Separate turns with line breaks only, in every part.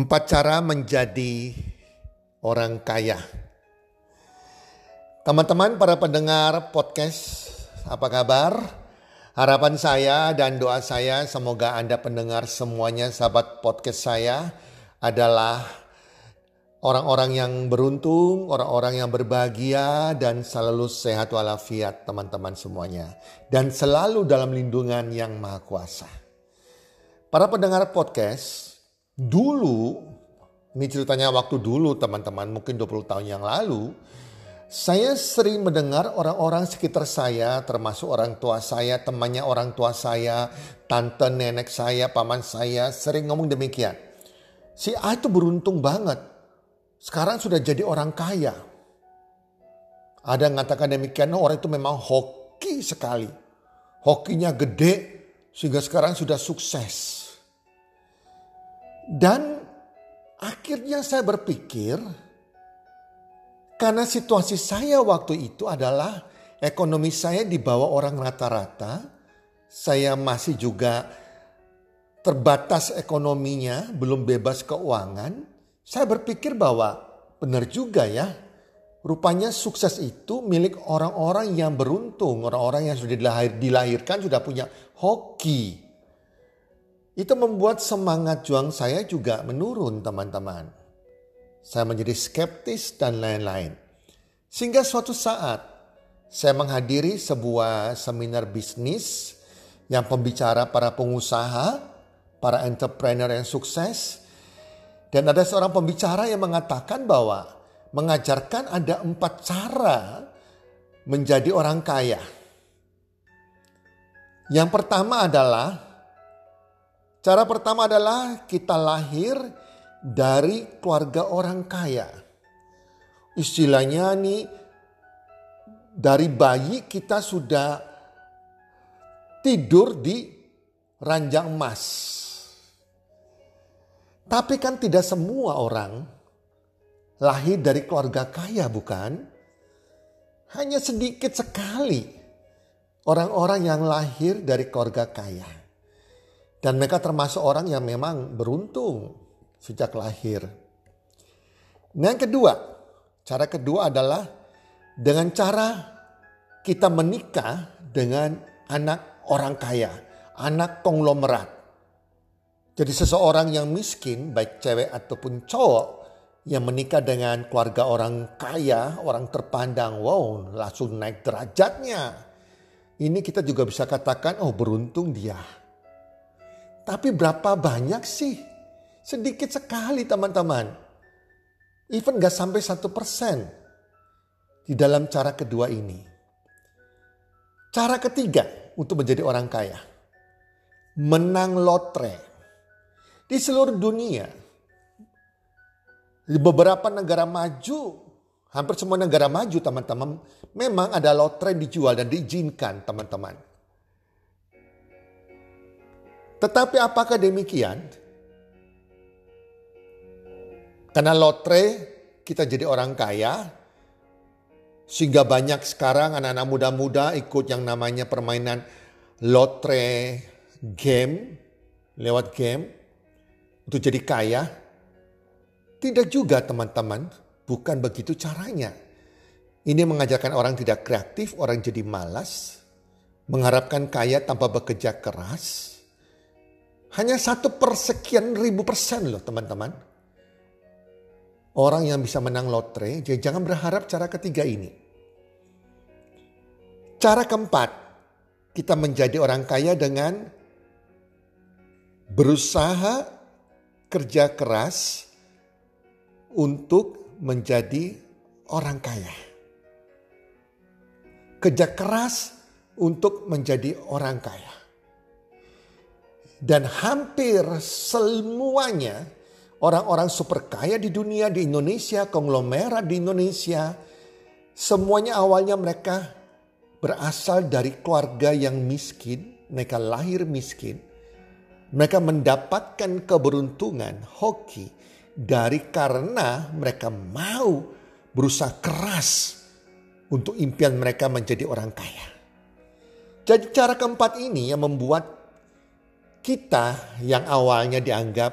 Empat cara menjadi orang kaya. Teman-teman para pendengar podcast, apa kabar? Harapan saya dan doa saya semoga Anda pendengar semuanya sahabat podcast saya adalah orang-orang yang beruntung, orang-orang yang berbahagia dan selalu sehat walafiat teman-teman semuanya. Dan selalu dalam lindungan yang maha kuasa. Para pendengar podcast, Dulu, ini ceritanya waktu dulu teman-teman, mungkin 20 tahun yang lalu, saya sering mendengar orang-orang sekitar saya, termasuk orang tua saya, temannya orang tua saya, tante nenek saya, paman saya, sering ngomong demikian. Si A itu beruntung banget. Sekarang sudah jadi orang kaya. Ada yang mengatakan demikian, orang itu memang hoki sekali. Hokinya gede, sehingga sekarang sudah sukses. Dan akhirnya saya berpikir, karena situasi saya waktu itu adalah ekonomi saya di bawah orang rata-rata, saya masih juga terbatas ekonominya, belum bebas keuangan. Saya berpikir bahwa benar juga ya, rupanya sukses itu milik orang-orang yang beruntung, orang-orang yang sudah dilahir, dilahirkan sudah punya hoki itu membuat semangat juang saya juga menurun teman-teman. Saya menjadi skeptis dan lain-lain. Sehingga suatu saat saya menghadiri sebuah seminar bisnis yang pembicara para pengusaha, para entrepreneur yang sukses. Dan ada seorang pembicara yang mengatakan bahwa mengajarkan ada empat cara menjadi orang kaya. Yang pertama adalah Cara pertama adalah kita lahir dari keluarga orang kaya. Istilahnya nih dari bayi kita sudah tidur di ranjang emas. Tapi kan tidak semua orang lahir dari keluarga kaya bukan? Hanya sedikit sekali orang-orang yang lahir dari keluarga kaya. Dan mereka termasuk orang yang memang beruntung sejak lahir. Nah yang kedua, cara kedua adalah dengan cara kita menikah dengan anak orang kaya, anak konglomerat. Jadi seseorang yang miskin, baik cewek ataupun cowok, yang menikah dengan keluarga orang kaya, orang terpandang, wow langsung naik derajatnya. Ini kita juga bisa katakan, oh beruntung dia tapi berapa banyak sih? Sedikit sekali teman-teman. Even gak sampai satu persen di dalam cara kedua ini. Cara ketiga untuk menjadi orang kaya. Menang lotre. Di seluruh dunia. Di beberapa negara maju. Hampir semua negara maju teman-teman. Memang ada lotre dijual dan diizinkan teman-teman. Tetapi apakah demikian? Karena lotre kita jadi orang kaya, sehingga banyak sekarang anak-anak muda-muda ikut yang namanya permainan lotre game, lewat game, untuk jadi kaya. Tidak juga teman-teman, bukan begitu caranya. Ini mengajarkan orang tidak kreatif, orang jadi malas, mengharapkan kaya tanpa bekerja keras, hanya satu persekian ribu persen loh teman-teman. Orang yang bisa menang lotre, jadi jangan berharap cara ketiga ini. Cara keempat, kita menjadi orang kaya dengan berusaha kerja keras untuk menjadi orang kaya. Kerja keras untuk menjadi orang kaya. Dan hampir semuanya orang-orang super kaya di dunia, di Indonesia, konglomerat di Indonesia, semuanya awalnya mereka berasal dari keluarga yang miskin, mereka lahir miskin. Mereka mendapatkan keberuntungan, hoki, dari karena mereka mau berusaha keras untuk impian mereka menjadi orang kaya. Jadi cara keempat ini yang membuat kita yang awalnya dianggap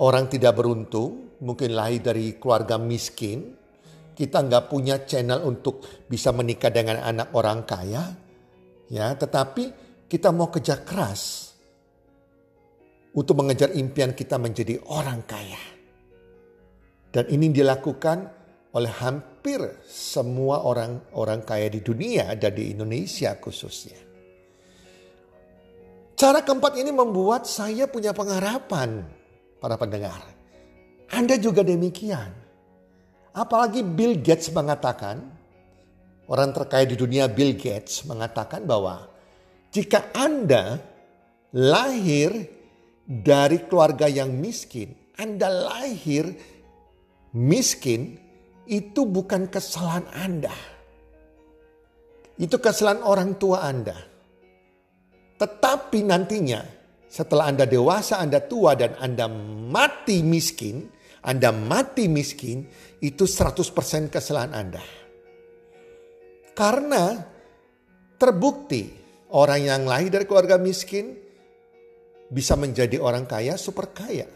orang tidak beruntung, mungkin lahir dari keluarga miskin, kita nggak punya channel untuk bisa menikah dengan anak orang kaya, ya, tetapi kita mau kerja keras untuk mengejar impian kita menjadi orang kaya. Dan ini dilakukan oleh hampir semua orang-orang kaya di dunia ada di Indonesia khususnya. Cara keempat ini membuat saya punya pengharapan para pendengar. Anda juga demikian. Apalagi Bill Gates mengatakan, orang terkaya di dunia Bill Gates mengatakan bahwa jika Anda lahir dari keluarga yang miskin, Anda lahir miskin itu bukan kesalahan Anda. Itu kesalahan orang tua Anda. Tetapi nantinya setelah Anda dewasa, Anda tua dan Anda mati miskin, Anda mati miskin, itu 100% kesalahan Anda. Karena terbukti orang yang lahir dari keluarga miskin bisa menjadi orang kaya, super kaya.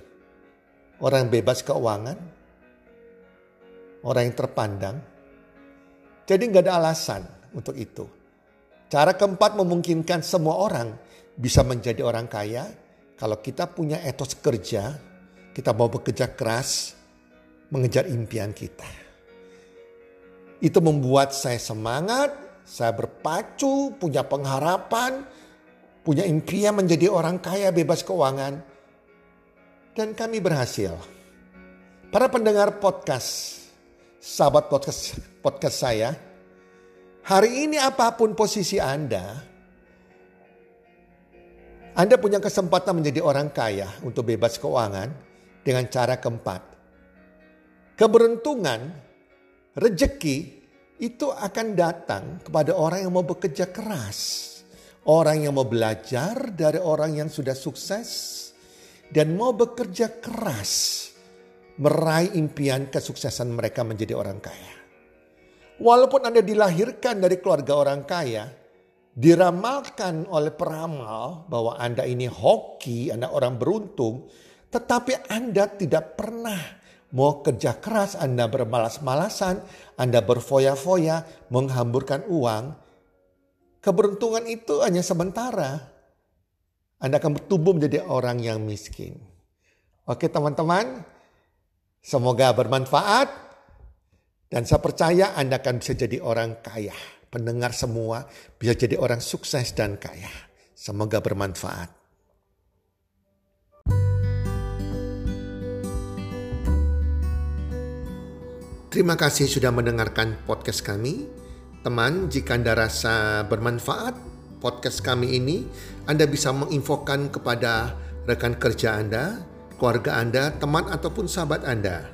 Orang yang bebas keuangan, orang yang terpandang. Jadi nggak ada alasan untuk itu. Cara keempat memungkinkan semua orang bisa menjadi orang kaya kalau kita punya etos kerja, kita mau bekerja keras, mengejar impian kita. Itu membuat saya semangat, saya berpacu, punya pengharapan, punya impian menjadi orang kaya bebas keuangan. Dan kami berhasil. Para pendengar podcast, sahabat podcast podcast saya, hari ini apa pun posisi Anda, Anda punya kesempatan menjadi orang kaya untuk bebas keuangan dengan cara keempat. Keberuntungan, rejeki itu akan datang kepada orang yang mau bekerja keras. Orang yang mau belajar dari orang yang sudah sukses dan mau bekerja keras meraih impian kesuksesan mereka menjadi orang kaya. Walaupun Anda dilahirkan dari keluarga orang kaya, diramalkan oleh peramal bahwa Anda ini hoki, Anda orang beruntung, tetapi Anda tidak pernah mau kerja keras, Anda bermalas-malasan, Anda berfoya-foya, menghamburkan uang. Keberuntungan itu hanya sementara. Anda akan bertumbuh menjadi orang yang miskin. Oke teman-teman, Semoga bermanfaat dan saya percaya Anda akan bisa jadi orang kaya. Pendengar semua bisa jadi orang sukses dan kaya. Semoga bermanfaat. Terima kasih sudah mendengarkan podcast kami. Teman, jika Anda rasa bermanfaat podcast kami ini, Anda bisa menginfokan kepada rekan kerja Anda keluarga Anda, teman ataupun sahabat Anda.